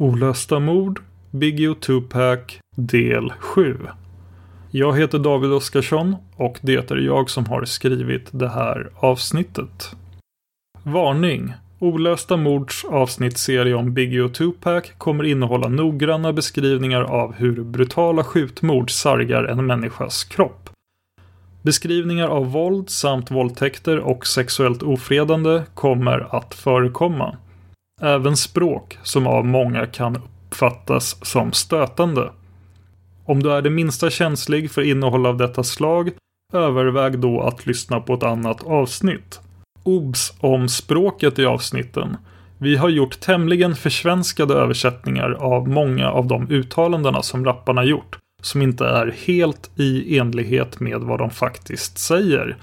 Olösta mord, Biggie och Tupac, del 7. Jag heter David Oskarsson och det är jag som har skrivit det här avsnittet. Varning! Olösta mords avsnittsserie om Biggie och Tupac kommer innehålla noggranna beskrivningar av hur brutala skjutmord sargar en människas kropp. Beskrivningar av våld samt våldtäkter och sexuellt ofredande kommer att förekomma. Även språk som av många kan uppfattas som stötande. Om du är det minsta känslig för innehåll av detta slag, överväg då att lyssna på ett annat avsnitt. Obs om språket i avsnitten. Vi har gjort tämligen försvenskade översättningar av många av de uttalandena som rapparna gjort, som inte är helt i enlighet med vad de faktiskt säger.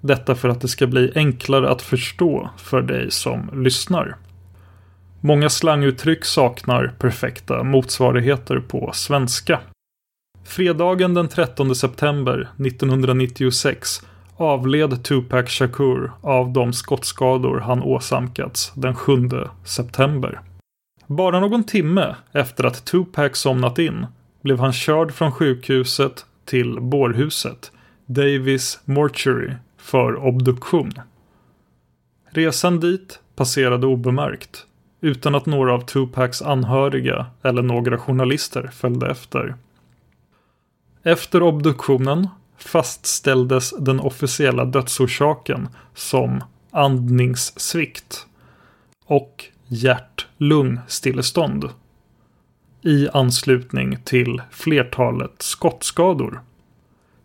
Detta för att det ska bli enklare att förstå för dig som lyssnar. Många slanguttryck saknar perfekta motsvarigheter på svenska. Fredagen den 13 september 1996 avled Tupac Shakur av de skottskador han åsamkats den 7 september. Bara någon timme efter att Tupac somnat in blev han körd från sjukhuset till bårhuset, Davis Mortuary, för obduktion. Resan dit passerade obemärkt, utan att några av Tupacs anhöriga eller några journalister följde efter. Efter obduktionen fastställdes den officiella dödsorsaken som andningssvikt och hjärt-lungstillestånd i anslutning till flertalet skottskador.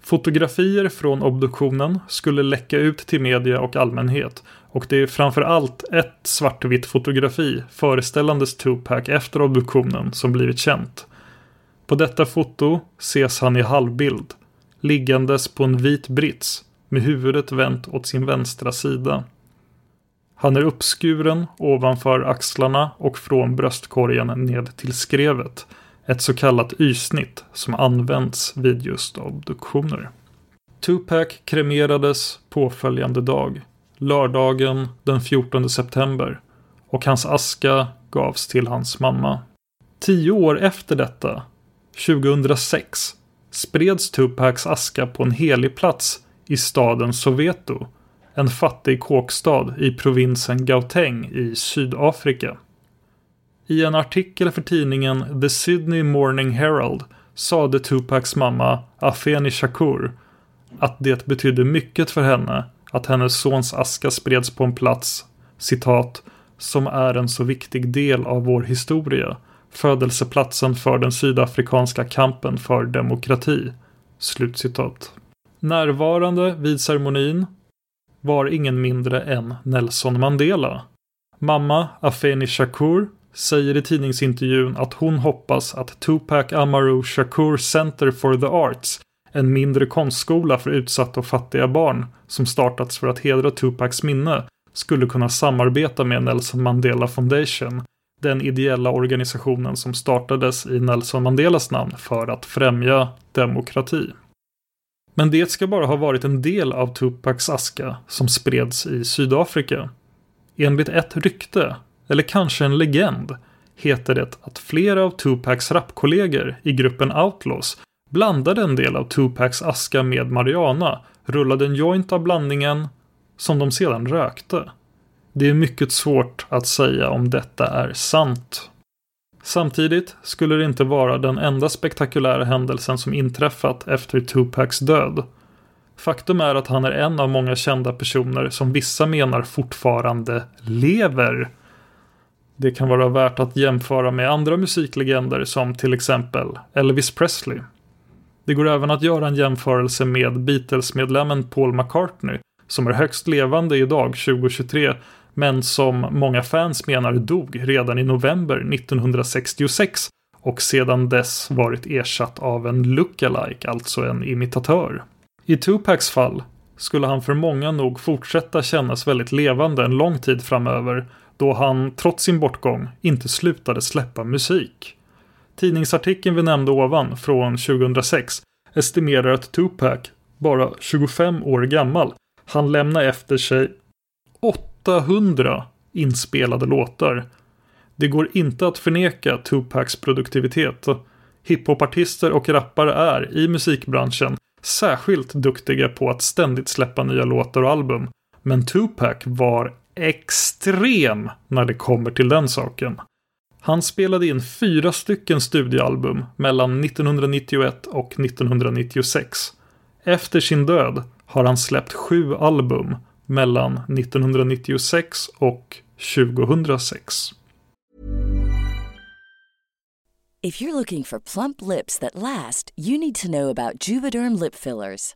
Fotografier från obduktionen skulle läcka ut till media och allmänhet och det är framförallt ett svartvitt fotografi föreställandes Tupac efter obduktionen som blivit känt. På detta foto ses han i halvbild, liggandes på en vit brits med huvudet vänt åt sin vänstra sida. Han är uppskuren ovanför axlarna och från bröstkorgen ned till skrevet. Ett så kallat Y-snitt som används vid just obduktioner. Tupac kremerades påföljande dag, lördagen den 14 september och hans aska gavs till hans mamma. Tio år efter detta, 2006, spreds Tupacs aska på en helig plats i staden Soweto, en fattig kåkstad i provinsen Gauteng i Sydafrika. I en artikel för tidningen The Sydney Morning Herald sade Tupacs mamma Afeni Shakur att det betydde mycket för henne att hennes sons aska spreds på en plats, citat, som är en så viktig del av vår historia, födelseplatsen för den sydafrikanska kampen för demokrati. Slutcitat. Närvarande vid ceremonin var ingen mindre än Nelson Mandela. Mamma Afeni Shakur säger i tidningsintervjun att hon hoppas att Tupac Amaru Shakur Center for the Arts, en mindre konstskola för utsatta och fattiga barn som startats för att hedra Tupacs minne, skulle kunna samarbeta med Nelson Mandela Foundation, den ideella organisationen som startades i Nelson Mandelas namn för att främja demokrati. Men det ska bara ha varit en del av Tupacs aska som spreds i Sydafrika. Enligt ett rykte, eller kanske en legend, heter det att flera av Tupacs rapkollegor i gruppen Outlaws blandade en del av Tupacs aska med marijuana, rullade en joint av blandningen som de sedan rökte. Det är mycket svårt att säga om detta är sant. Samtidigt skulle det inte vara den enda spektakulära händelsen som inträffat efter Tupacs död. Faktum är att han är en av många kända personer som vissa menar fortfarande lever. Det kan vara värt att jämföra med andra musiklegender som till exempel Elvis Presley. Det går även att göra en jämförelse med Beatles-medlemmen Paul McCartney som är högst levande idag 2023 men som många fans menar dog redan i november 1966 och sedan dess varit ersatt av en lookalike, alltså en imitatör. I Tupacs fall skulle han för många nog fortsätta kännas väldigt levande en lång tid framöver då han, trots sin bortgång, inte slutade släppa musik. Tidningsartikeln vi nämnde ovan, från 2006, estimerar att Tupac, bara 25 år gammal, han lämna efter sig 800 inspelade låtar. Det går inte att förneka Tupacs produktivitet. Hiphopartister och rappare är, i musikbranschen, särskilt duktiga på att ständigt släppa nya låtar och album. Men Tupac var extrem när det kommer till den saken. Han spelade in fyra stycken studioalbum mellan 1991 och 1996. Efter sin död har han släppt sju album mellan 1996 och 2006. If you're looking for plump lips that last, you need to know about Juvederm lip fillers.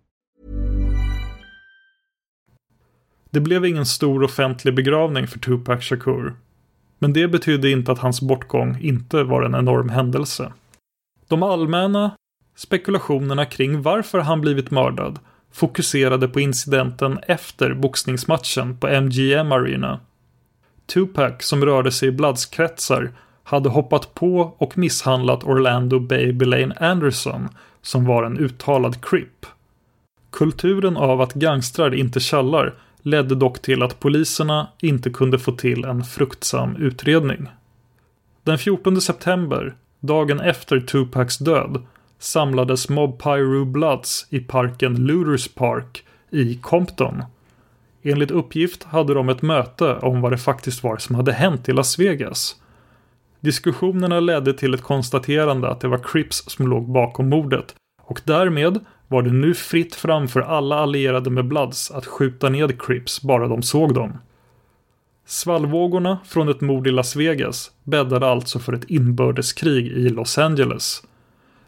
Det blev ingen stor offentlig begravning för Tupac Shakur. Men det betydde inte att hans bortgång inte var en enorm händelse. De allmänna spekulationerna kring varför han blivit mördad fokuserade på incidenten efter boxningsmatchen på MGM Arena. Tupac, som rörde sig i bladskretsar, hade hoppat på och misshandlat Orlando Baby Lane Anderson, som var en uttalad crip. Kulturen av att gangstrar inte källar ledde dock till att poliserna inte kunde få till en fruktsam utredning. Den 14 september, dagen efter Tupacs död, samlades Mob Pyro Bloods i parken Looters Park i Compton. Enligt uppgift hade de ett möte om vad det faktiskt var som hade hänt i Las Vegas. Diskussionerna ledde till ett konstaterande att det var Crips som låg bakom mordet och därmed var det nu fritt fram för alla allierade med Bloods att skjuta ned Crips bara de såg dem. Svallvågorna från ett mord i Las Vegas bäddade alltså för ett inbördeskrig i Los Angeles.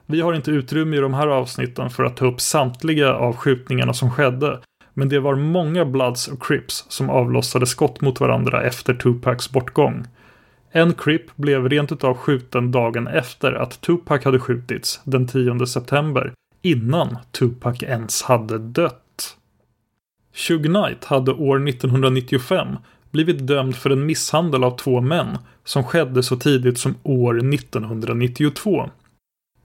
Vi har inte utrymme i de här avsnitten för att ta upp samtliga av skjutningarna som skedde, men det var många Bloods och Crips som avlossade skott mot varandra efter Tupacs bortgång. En Crip blev rent utav skjuten dagen efter att Tupac hade skjutits, den 10 september, innan Tupac ens hade dött. Suge Knight hade år 1995 blivit dömd för en misshandel av två män som skedde så tidigt som år 1992.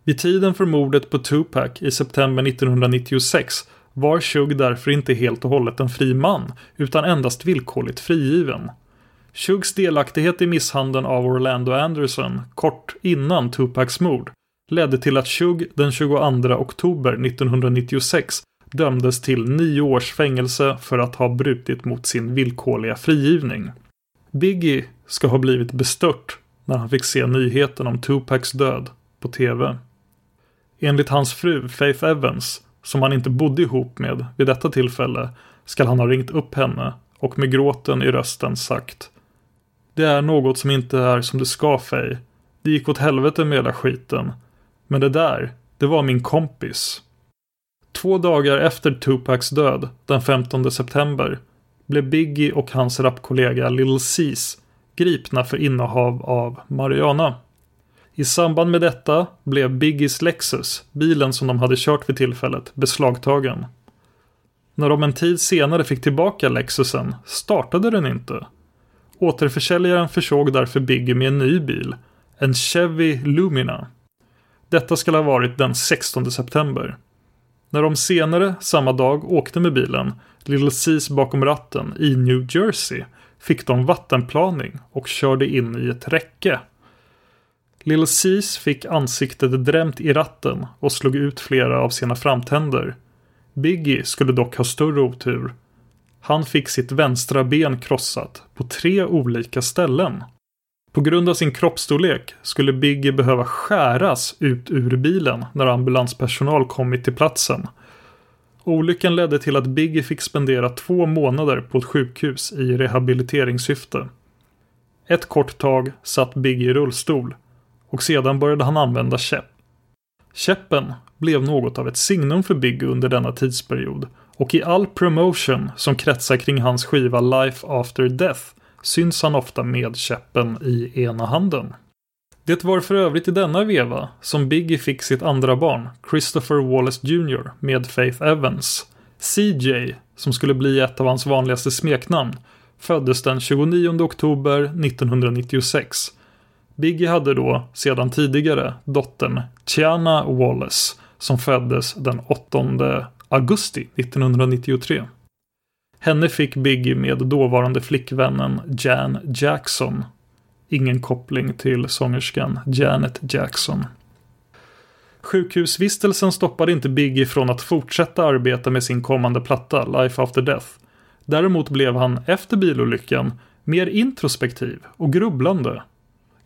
Vid tiden för mordet på Tupac i september 1996 var Shug därför inte helt och hållet en fri man utan endast villkorligt frigiven. Shugs delaktighet i misshandeln av Orlando Anderson kort innan Tupacs mord ledde till att Shug den 22 oktober 1996 dömdes till nio års fängelse för att ha brutit mot sin villkorliga frigivning. Biggie ska ha blivit bestört när han fick se nyheten om Tupacs död på TV. Enligt hans fru Faith Evans, som han inte bodde ihop med vid detta tillfälle, skall han ha ringt upp henne och med gråten i rösten sagt Det är något som inte är som det ska Faye. Det gick åt helvete med hela skiten. Men det där, det var min kompis. Två dagar efter Tupacs död, den 15 september, blev Biggie och hans rapkollega Lil Cease gripna för innehav av marijuana. I samband med detta blev Biggies Lexus, bilen som de hade kört vid tillfället, beslagtagen. När de en tid senare fick tillbaka Lexusen startade den inte. Återförsäljaren försåg därför Biggie med en ny bil, en Chevy Lumina. Detta ska ha varit den 16 september. När de senare samma dag åkte med bilen, Little Seas bakom ratten i New Jersey, fick de vattenplaning och körde in i ett räcke. Little Seas fick ansiktet drämt i ratten och slog ut flera av sina framtänder. Biggie skulle dock ha större otur. Han fick sitt vänstra ben krossat på tre olika ställen. På grund av sin kroppsstorlek skulle Biggie behöva skäras ut ur bilen när ambulanspersonal kommit till platsen. Olyckan ledde till att Biggie fick spendera två månader på ett sjukhus i rehabiliteringssyfte. Ett kort tag satt Biggie i rullstol och sedan började han använda käpp. Käppen blev något av ett signum för Biggie under denna tidsperiod och i all promotion som kretsar kring hans skiva Life After Death syns han ofta med käppen i ena handen. Det var för övrigt i denna veva som Biggie fick sitt andra barn, Christopher Wallace Jr. med Faith Evans. CJ, som skulle bli ett av hans vanligaste smeknamn, föddes den 29 oktober 1996. Biggie hade då sedan tidigare dottern Tiana Wallace som föddes den 8 augusti 1993. Henne fick Biggie med dåvarande flickvännen Jan Jackson. Ingen koppling till sångerskan Janet Jackson. Sjukhusvistelsen stoppade inte Biggie från att fortsätta arbeta med sin kommande platta Life After Death. Däremot blev han efter bilolyckan mer introspektiv och grubblande.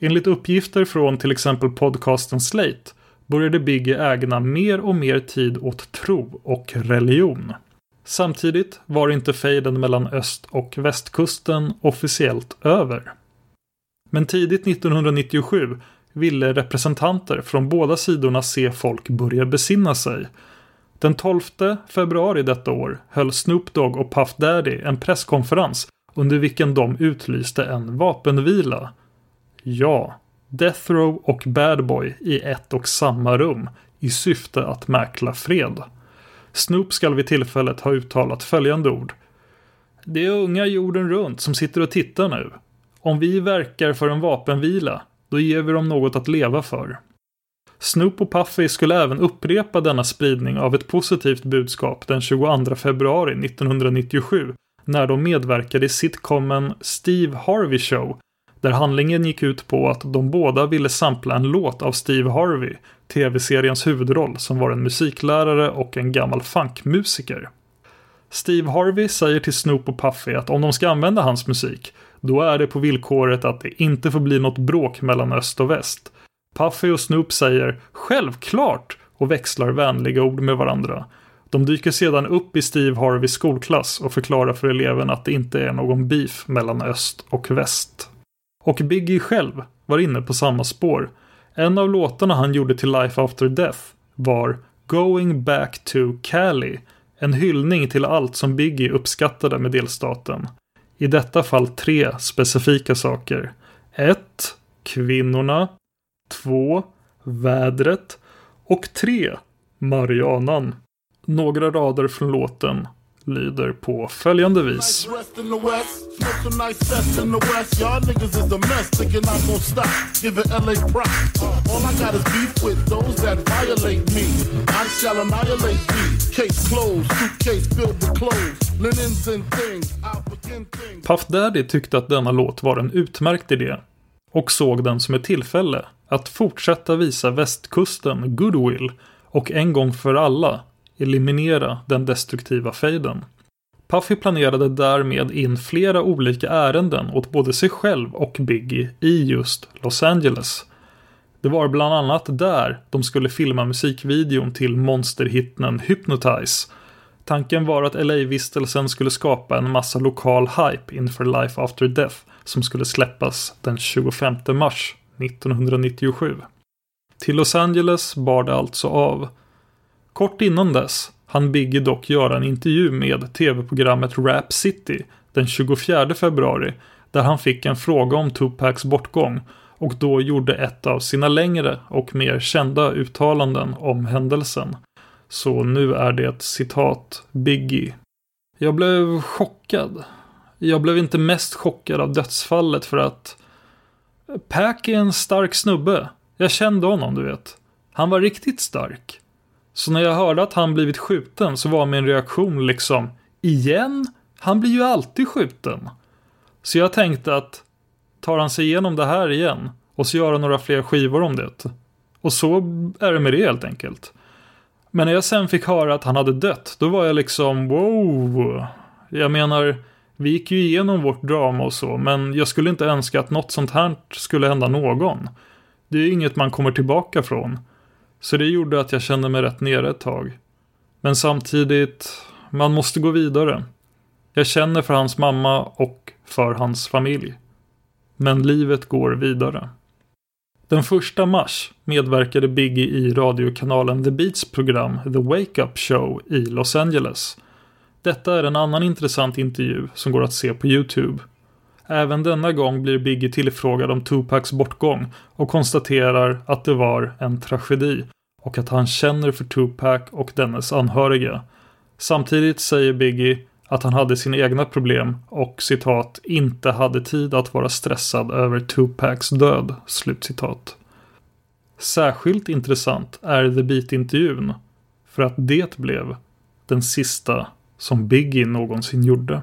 Enligt uppgifter från till exempel podcasten Slate började Biggie ägna mer och mer tid åt tro och religion. Samtidigt var inte fejden mellan öst och västkusten officiellt över. Men tidigt 1997 ville representanter från båda sidorna se folk börja besinna sig. Den 12 februari detta år höll Snoop Dogg och Puff Daddy en presskonferens under vilken de utlyste en vapenvila. Ja, Death Row och Bad Boy i ett och samma rum i syfte att mäkla fred. Snoop skall vid tillfället ha uttalat följande ord. Det är unga jorden runt som sitter och tittar nu. Om vi verkar för en vapenvila, då ger vi dem något att leva för. Snoop och Puffy skulle även upprepa denna spridning av ett positivt budskap den 22 februari 1997 när de medverkade i sitcomen Steve Harvey Show där handlingen gick ut på att de båda ville sampla en låt av Steve Harvey, tv-seriens huvudroll som var en musiklärare och en gammal funkmusiker. Steve Harvey säger till Snoop och Puffy att om de ska använda hans musik, då är det på villkoret att det inte får bli något bråk mellan öst och väst. Puffy och Snoop säger “Självklart” och växlar vänliga ord med varandra. De dyker sedan upp i Steve Harveys skolklass och förklarar för eleverna att det inte är någon beef mellan öst och väst. Och Biggie själv var inne på samma spår. En av låtarna han gjorde till Life After Death var Going Back to Cali. En hyllning till allt som Biggie uppskattade med delstaten. I detta fall tre specifika saker. 1. Kvinnorna. 2. Vädret. Och 3. Marianan. Några rader från låten lyder på följande vis. Things. Puff Daddy tyckte att denna låt var en utmärkt idé och såg den som ett tillfälle att fortsätta visa västkusten goodwill och en gång för alla eliminera den destruktiva fejden. Puffy planerade därmed in flera olika ärenden åt både sig själv och Biggie i just Los Angeles. Det var bland annat där de skulle filma musikvideon till monsterhitten Hypnotize. Tanken var att LA-vistelsen skulle skapa en massa lokal hype inför Life After Death som skulle släppas den 25 mars 1997. Till Los Angeles bar det alltså av. Kort innan dess hann Biggie dock göra en intervju med tv-programmet Rap City den 24 februari där han fick en fråga om Tupacs bortgång och då gjorde ett av sina längre och mer kända uttalanden om händelsen. Så nu är det ett citat Biggie. Jag blev chockad. Jag blev inte mest chockad av dödsfallet för att Pac är en stark snubbe. Jag kände honom, du vet. Han var riktigt stark. Så när jag hörde att han blivit skjuten så var min reaktion liksom Igen? Han blir ju alltid skjuten. Så jag tänkte att tar han sig igenom det här igen och så gör han några fler skivor om det. Och så är det med det helt enkelt. Men när jag sen fick höra att han hade dött, då var jag liksom wow. Jag menar, vi gick ju igenom vårt drama och så, men jag skulle inte önska att något sånt här skulle hända någon. Det är ju inget man kommer tillbaka från. Så det gjorde att jag kände mig rätt nere ett tag. Men samtidigt, man måste gå vidare. Jag känner för hans mamma och för hans familj. Men livet går vidare. Den 1 mars medverkade Biggie i radiokanalen The Beats program The Wake Up Show i Los Angeles. Detta är en annan intressant intervju som går att se på Youtube. Även denna gång blir Biggie tillfrågad om Tupacs bortgång och konstaterar att det var en tragedi och att han känner för Tupac och dennes anhöriga. Samtidigt säger Biggie att han hade sina egna problem och citat inte hade tid att vara stressad över Tupacs död. Slutcitat. Särskilt intressant är The Beat-intervjun för att det blev den sista som Biggie någonsin gjorde.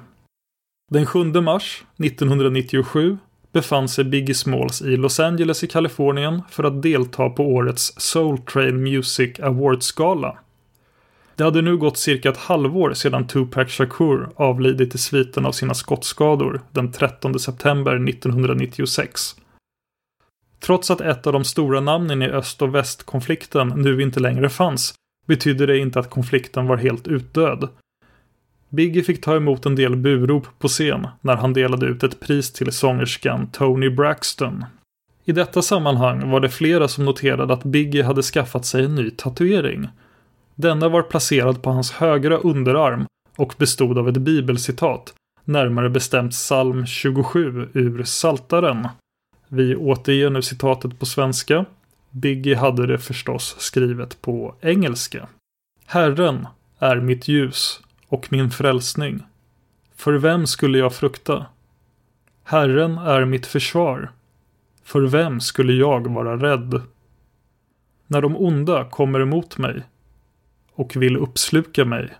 Den 7 mars 1997 befann sig Biggie Smalls i Los Angeles i Kalifornien för att delta på årets Soul Train Music Awards-gala. Det hade nu gått cirka ett halvår sedan Tupac Shakur avlidit i sviten av sina skottskador den 13 september 1996. Trots att ett av de stora namnen i öst och västkonflikten nu inte längre fanns betydde det inte att konflikten var helt utdöd. Biggie fick ta emot en del burop på scen när han delade ut ett pris till sångerskan Tony Braxton. I detta sammanhang var det flera som noterade att Biggie hade skaffat sig en ny tatuering. Denna var placerad på hans högra underarm och bestod av ett bibelcitat, närmare bestämt psalm 27 ur Saltaren. Vi återger nu citatet på svenska. Biggie hade det förstås skrivet på engelska. Herren är mitt ljus och min frälsning. För vem skulle jag frukta? Herren är mitt försvar. För vem skulle jag vara rädd? När de onda kommer emot mig och vill uppsluka mig,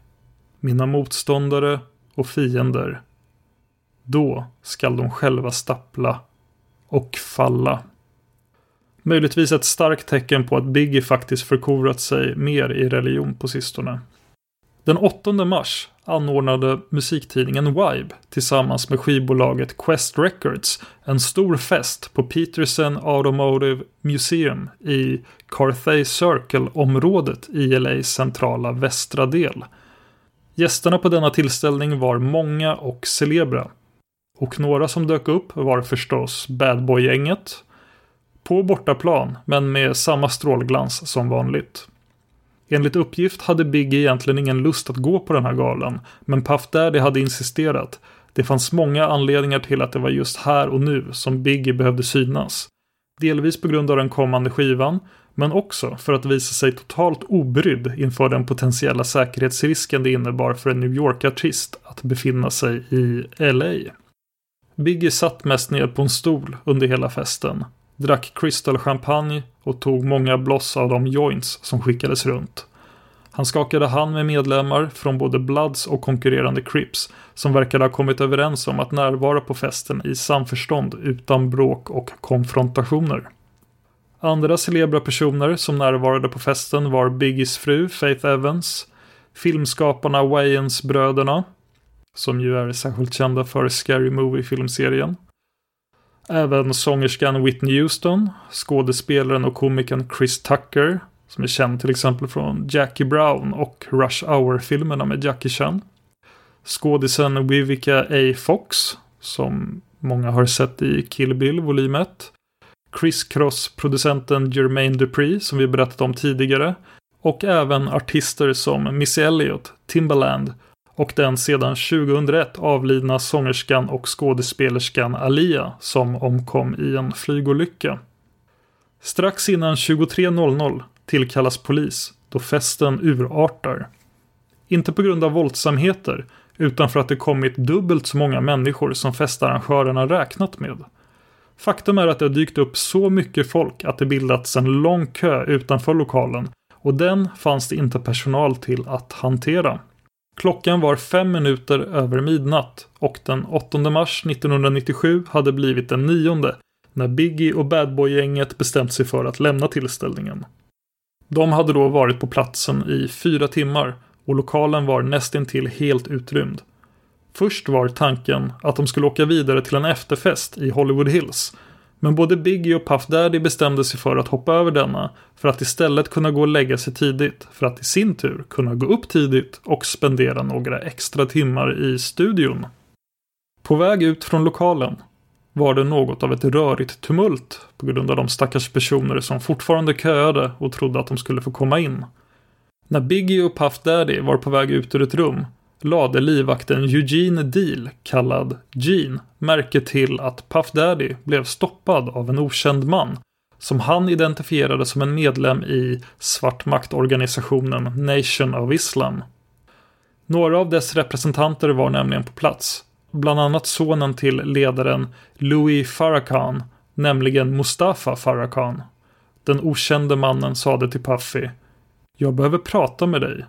mina motståndare och fiender, då skall de själva stappla och falla. Möjligtvis ett starkt tecken på att Biggie faktiskt förkovrat sig mer i religion på sistone. Den 8 mars anordnade musiktidningen Vibe tillsammans med skivbolaget Quest Records en stor fest på Peterson Automotive Museum i Carthay Circle-området i LAs centrala västra del. Gästerna på denna tillställning var många och celebra. Och några som dök upp var förstås Bad Boy-gänget. På bortaplan, men med samma strålglans som vanligt. Enligt uppgift hade Biggie egentligen ingen lust att gå på den här galan, men Puff Daddy hade insisterat. Det fanns många anledningar till att det var just här och nu som Biggie behövde synas. Delvis på grund av den kommande skivan, men också för att visa sig totalt obrydd inför den potentiella säkerhetsrisken det innebar för en New York-artist att befinna sig i LA. Biggie satt mest ner på en stol under hela festen, drack Crystal champagne och tog många bloss av de joints som skickades runt. Han skakade hand med medlemmar från både Bloods och konkurrerande Crips som verkade ha kommit överens om att närvara på festen i samförstånd utan bråk och konfrontationer. Andra celebra personer som närvarade på festen var Biggies fru Faith Evans, filmskaparna Wayans-bröderna, som ju är särskilt kända för Scary Movie-filmserien, Även sångerskan Whitney Houston, skådespelaren och komikern Chris Tucker, som är känd till exempel från Jackie Brown och Rush Hour-filmerna med Jackie Chan. Skådisen Vivica A. Fox, som många har sett i Kill Bill volym 1. Chris Cross-producenten Jermaine Dupri, som vi berättat om tidigare. Och även artister som Missy Elliott, Timbaland och den sedan 2001 avlidna sångerskan och skådespelerskan Alia som omkom i en flygolycka. Strax innan 23.00 tillkallas polis då festen urartar. Inte på grund av våldsamheter utan för att det kommit dubbelt så många människor som festarrangörerna räknat med. Faktum är att det har dykt upp så mycket folk att det bildats en lång kö utanför lokalen och den fanns det inte personal till att hantera. Klockan var fem minuter över midnatt och den 8 mars 1997 hade blivit den nionde när Biggie och Badboy-gänget bestämt sig för att lämna tillställningen. De hade då varit på platsen i fyra timmar och lokalen var nästintill helt utrymd. Först var tanken att de skulle åka vidare till en efterfest i Hollywood Hills men både Biggie och Puff Daddy bestämde sig för att hoppa över denna för att istället kunna gå och lägga sig tidigt för att i sin tur kunna gå upp tidigt och spendera några extra timmar i studion. På väg ut från lokalen var det något av ett rörigt tumult på grund av de stackars personer som fortfarande köade och trodde att de skulle få komma in. När Biggie och Puff Daddy var på väg ut ur ett rum lade livvakten Eugene Deal, kallad Gene, märke till att Puff Daddy blev stoppad av en okänd man som han identifierade som en medlem i svartmaktorganisationen Nation of Islam. Några av dess representanter var nämligen på plats, bland annat sonen till ledaren Louis Farrakhan, nämligen Mustafa Farrakhan. Den okände mannen sade till Puffy Jag behöver prata med dig.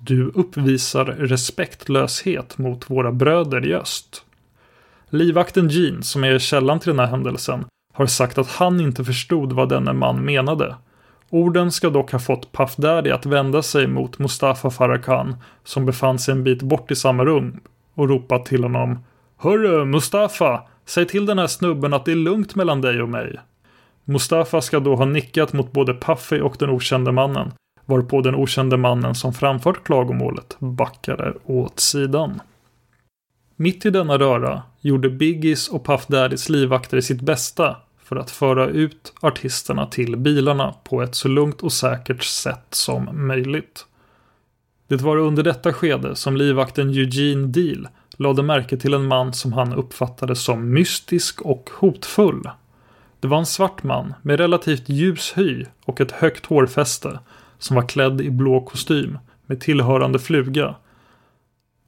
Du uppvisar respektlöshet mot våra bröder i öst. Livvakten Jean, som är källan till den här händelsen, har sagt att han inte förstod vad denne man menade. Orden ska dock ha fått Puff Daddy att vända sig mot Mustafa Farrakhan, som befann sig en bit bort i samma rum, och ropa till honom Hörru Mustafa! Säg till den här snubben att det är lugnt mellan dig och mig. Mustafa ska då ha nickat mot både Puffy och den okände mannen, varpå den okände mannen som framfört klagomålet backade åt sidan. Mitt i denna röra gjorde Biggies och Puff Daddys livvakter sitt bästa för att föra ut artisterna till bilarna på ett så lugnt och säkert sätt som möjligt. Det var under detta skede som livvakten Eugene Deal lade märke till en man som han uppfattade som mystisk och hotfull. Det var en svart man med relativt ljus hy och ett högt hårfäste som var klädd i blå kostym med tillhörande fluga.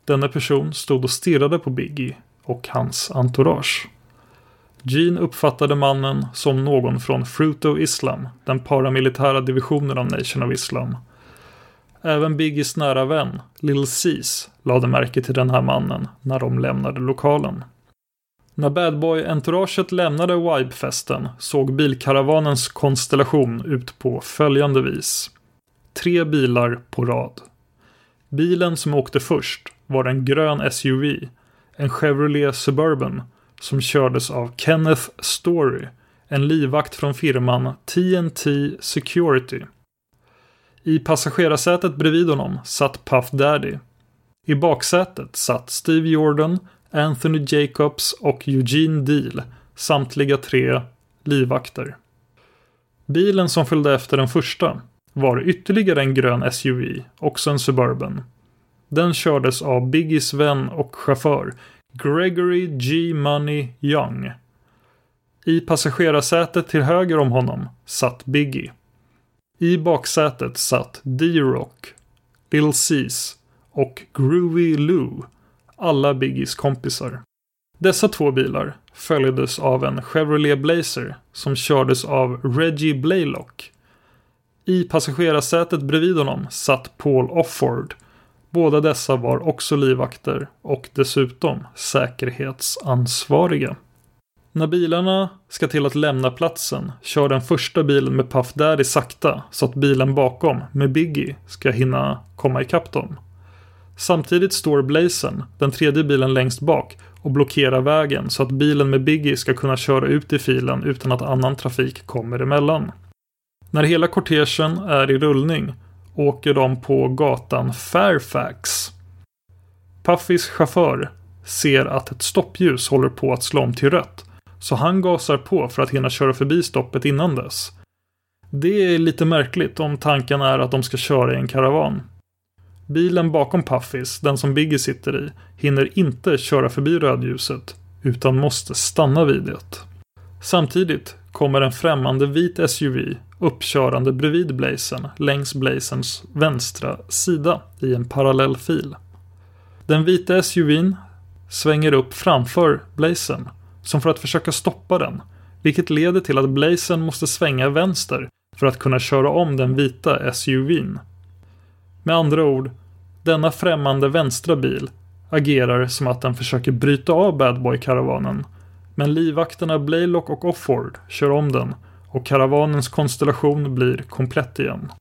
Denna person stod och stirrade på Biggie och hans entourage. Gene uppfattade mannen som någon från Fruit of Islam, den paramilitära divisionen av Nation of Islam. Även Biggies nära vän, Lil Seas, lade märke till den här mannen när de lämnade lokalen. När Badboy-entouraget lämnade WIBE-festen såg bilkaravanens konstellation ut på följande vis. Tre bilar på rad. Bilen som åkte först var en grön SUV, en Chevrolet Suburban som kördes av Kenneth Story, en livvakt från firman TNT Security. I passagerarsätet bredvid honom satt Puff Daddy. I baksätet satt Steve Jordan, Anthony Jacobs och Eugene Deal, samtliga tre livvakter. Bilen som följde efter den första var ytterligare en grön SUV, också en Suburban. Den kördes av Biggies vän och chaufför Gregory G. Money Young. I passagerarsätet till höger om honom satt Biggie. I baksätet satt D-Rock, Lil Cease och Groovy Lou, alla Biggies kompisar. Dessa två bilar följdes av en Chevrolet Blazer som kördes av Reggie Blaylock. I passagerarsätet bredvid honom satt Paul Offord. Båda dessa var också livvakter och dessutom säkerhetsansvariga. När bilarna ska till att lämna platsen kör den första bilen med Puff Daddy sakta så att bilen bakom med Biggie ska hinna komma ikapp dem. Samtidigt står Blazen, den tredje bilen längst bak, och blockerar vägen så att bilen med Biggie ska kunna köra ut i filen utan att annan trafik kommer emellan. När hela kortegen är i rullning åker de på gatan Fairfax. Puffys chaufför ser att ett stoppljus håller på att slå om till rött så han gasar på för att hinna köra förbi stoppet innan dess. Det är lite märkligt om tanken är att de ska köra i en karavan. Bilen bakom Puffys, den som Biggie sitter i, hinner inte köra förbi rödljuset utan måste stanna vid det. Samtidigt kommer en främmande vit SUV uppkörande bredvid Blazen längs Blazens vänstra sida i en parallell fil. Den vita SUVn svänger upp framför Blazen som för att försöka stoppa den, vilket leder till att Blazen måste svänga vänster för att kunna köra om den vita SUVn. Med andra ord, denna främmande vänstra bil agerar som att den försöker bryta av Badboy-karavanen, men livvakterna Blaylock och Offord kör om den och karavanens konstellation blir komplett igen.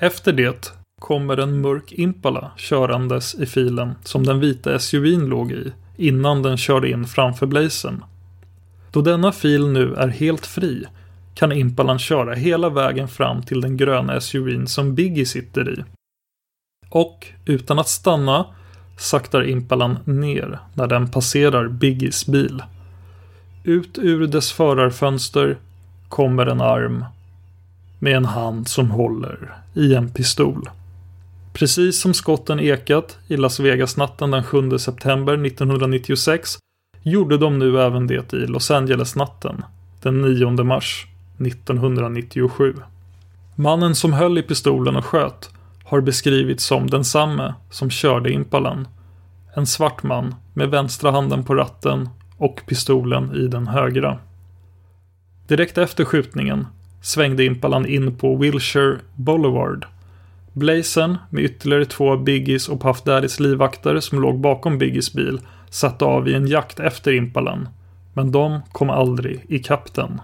Efter det kommer en mörk Impala körandes i filen som den vita SUVn låg i innan den körde in framför Blazen. Då denna fil nu är helt fri kan Impalan köra hela vägen fram till den gröna SUVn som Biggie sitter i. Och utan att stanna saktar Impalan ner när den passerar Biggies bil. Ut ur dess förarfönster kommer en arm med en hand som håller i en pistol. Precis som skotten ekat i Las Vegas-natten den 7 september 1996 gjorde de nu även det i Los Angeles-natten den 9 mars 1997. Mannen som höll i pistolen och sköt har beskrivits som densamme som körde Impalan. En svart man med vänstra handen på ratten och pistolen i den högra. Direkt efter skjutningen svängde Impalan in på Wilshire Boulevard. Blazen med ytterligare två Biggies och Puff Daddys livvakter som låg bakom Biggies bil satte av i en jakt efter Impalan. Men de kom aldrig i kapten.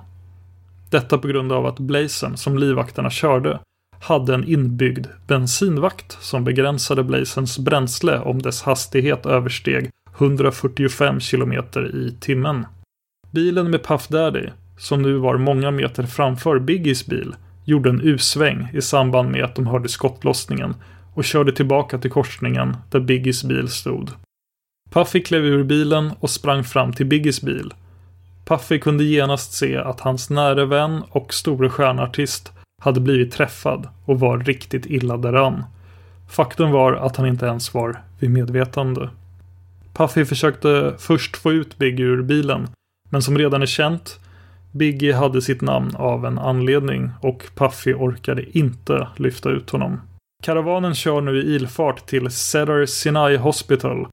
Detta på grund av att Blazen som livvakterna körde hade en inbyggd bensinvakt som begränsade Blazens bränsle om dess hastighet översteg 145 km i timmen. Bilen med Puff Daddy, som nu var många meter framför Biggies bil, gjorde en U-sväng i samband med att de hörde skottlossningen och körde tillbaka till korsningen där Biggies bil stod. Puffy klev ur bilen och sprang fram till Biggies bil. Puffy kunde genast se att hans nära vän och store stjärnartist hade blivit träffad och var riktigt illa däran. Faktum var att han inte ens var vid medvetande. Puffy försökte först få ut Biggie ur bilen, men som redan är känt, Biggie hade sitt namn av en anledning och Puffy orkade inte lyfta ut honom. Karavanen kör nu i ilfart till Cedar Sinai Hospital.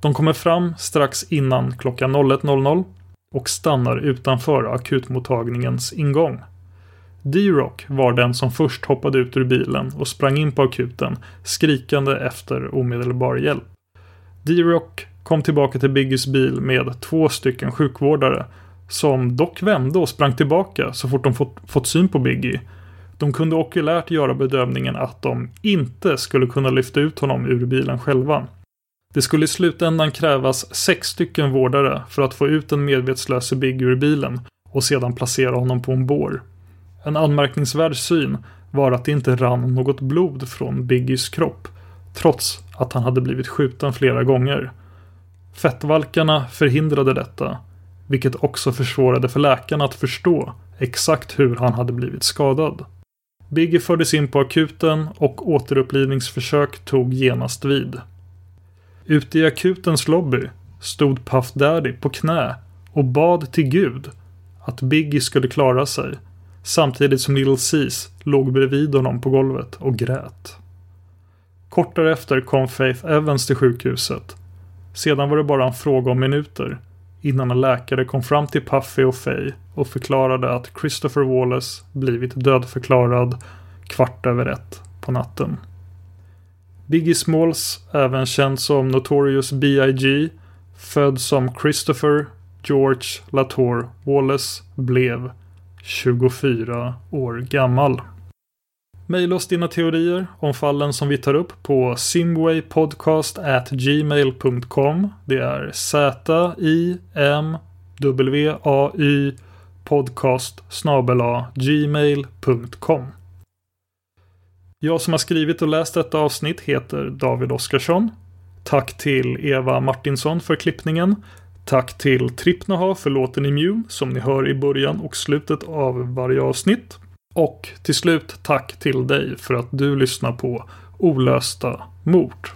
De kommer fram strax innan klockan 01.00 och stannar utanför akutmottagningens ingång. D-Rock var den som först hoppade ut ur bilen och sprang in på akuten skrikande efter omedelbar hjälp. D-Rock kom tillbaka till Biggys bil med två stycken sjukvårdare som dock vände och sprang tillbaka så fort de fått, fått syn på Biggie. De kunde okulärt göra bedömningen att de inte skulle kunna lyfta ut honom ur bilen själva. Det skulle i slutändan krävas sex stycken vårdare för att få ut den medvetslöse Biggie ur bilen och sedan placera honom på en bår. En anmärkningsvärd syn var att det inte rann något blod från Biggies kropp, trots att han hade blivit skjuten flera gånger. Fettvalkarna förhindrade detta, vilket också försvårade för läkarna att förstå exakt hur han hade blivit skadad. Biggie fördes in på akuten och återupplivningsförsök tog genast vid. Ute i akutens lobby stod Puff Daddy på knä och bad till Gud att Biggie skulle klara sig samtidigt som Little Seas låg bredvid honom på golvet och grät. Kort därefter kom Faith Evans till sjukhuset. Sedan var det bara en fråga om minuter innan en läkare kom fram till Puffy och Faye och förklarade att Christopher Wallace blivit dödförklarad kvart över ett på natten. Biggie Smalls, även känd som Notorious B.I.G. född som Christopher George Latour Wallace, blev 24 år gammal. Maila oss dina teorier om fallen som vi tar upp på simwaypodcast@gmail.com. Det är Z-I-M-W-A-Y podcast gmail.com. Jag som har skrivit och läst detta avsnitt heter David Oskarsson. Tack till Eva Martinsson för klippningen. Tack till Trippnaha för låten Immune som ni hör i början och slutet av varje avsnitt. Och till slut tack till dig för att du lyssnar på Olösta mord.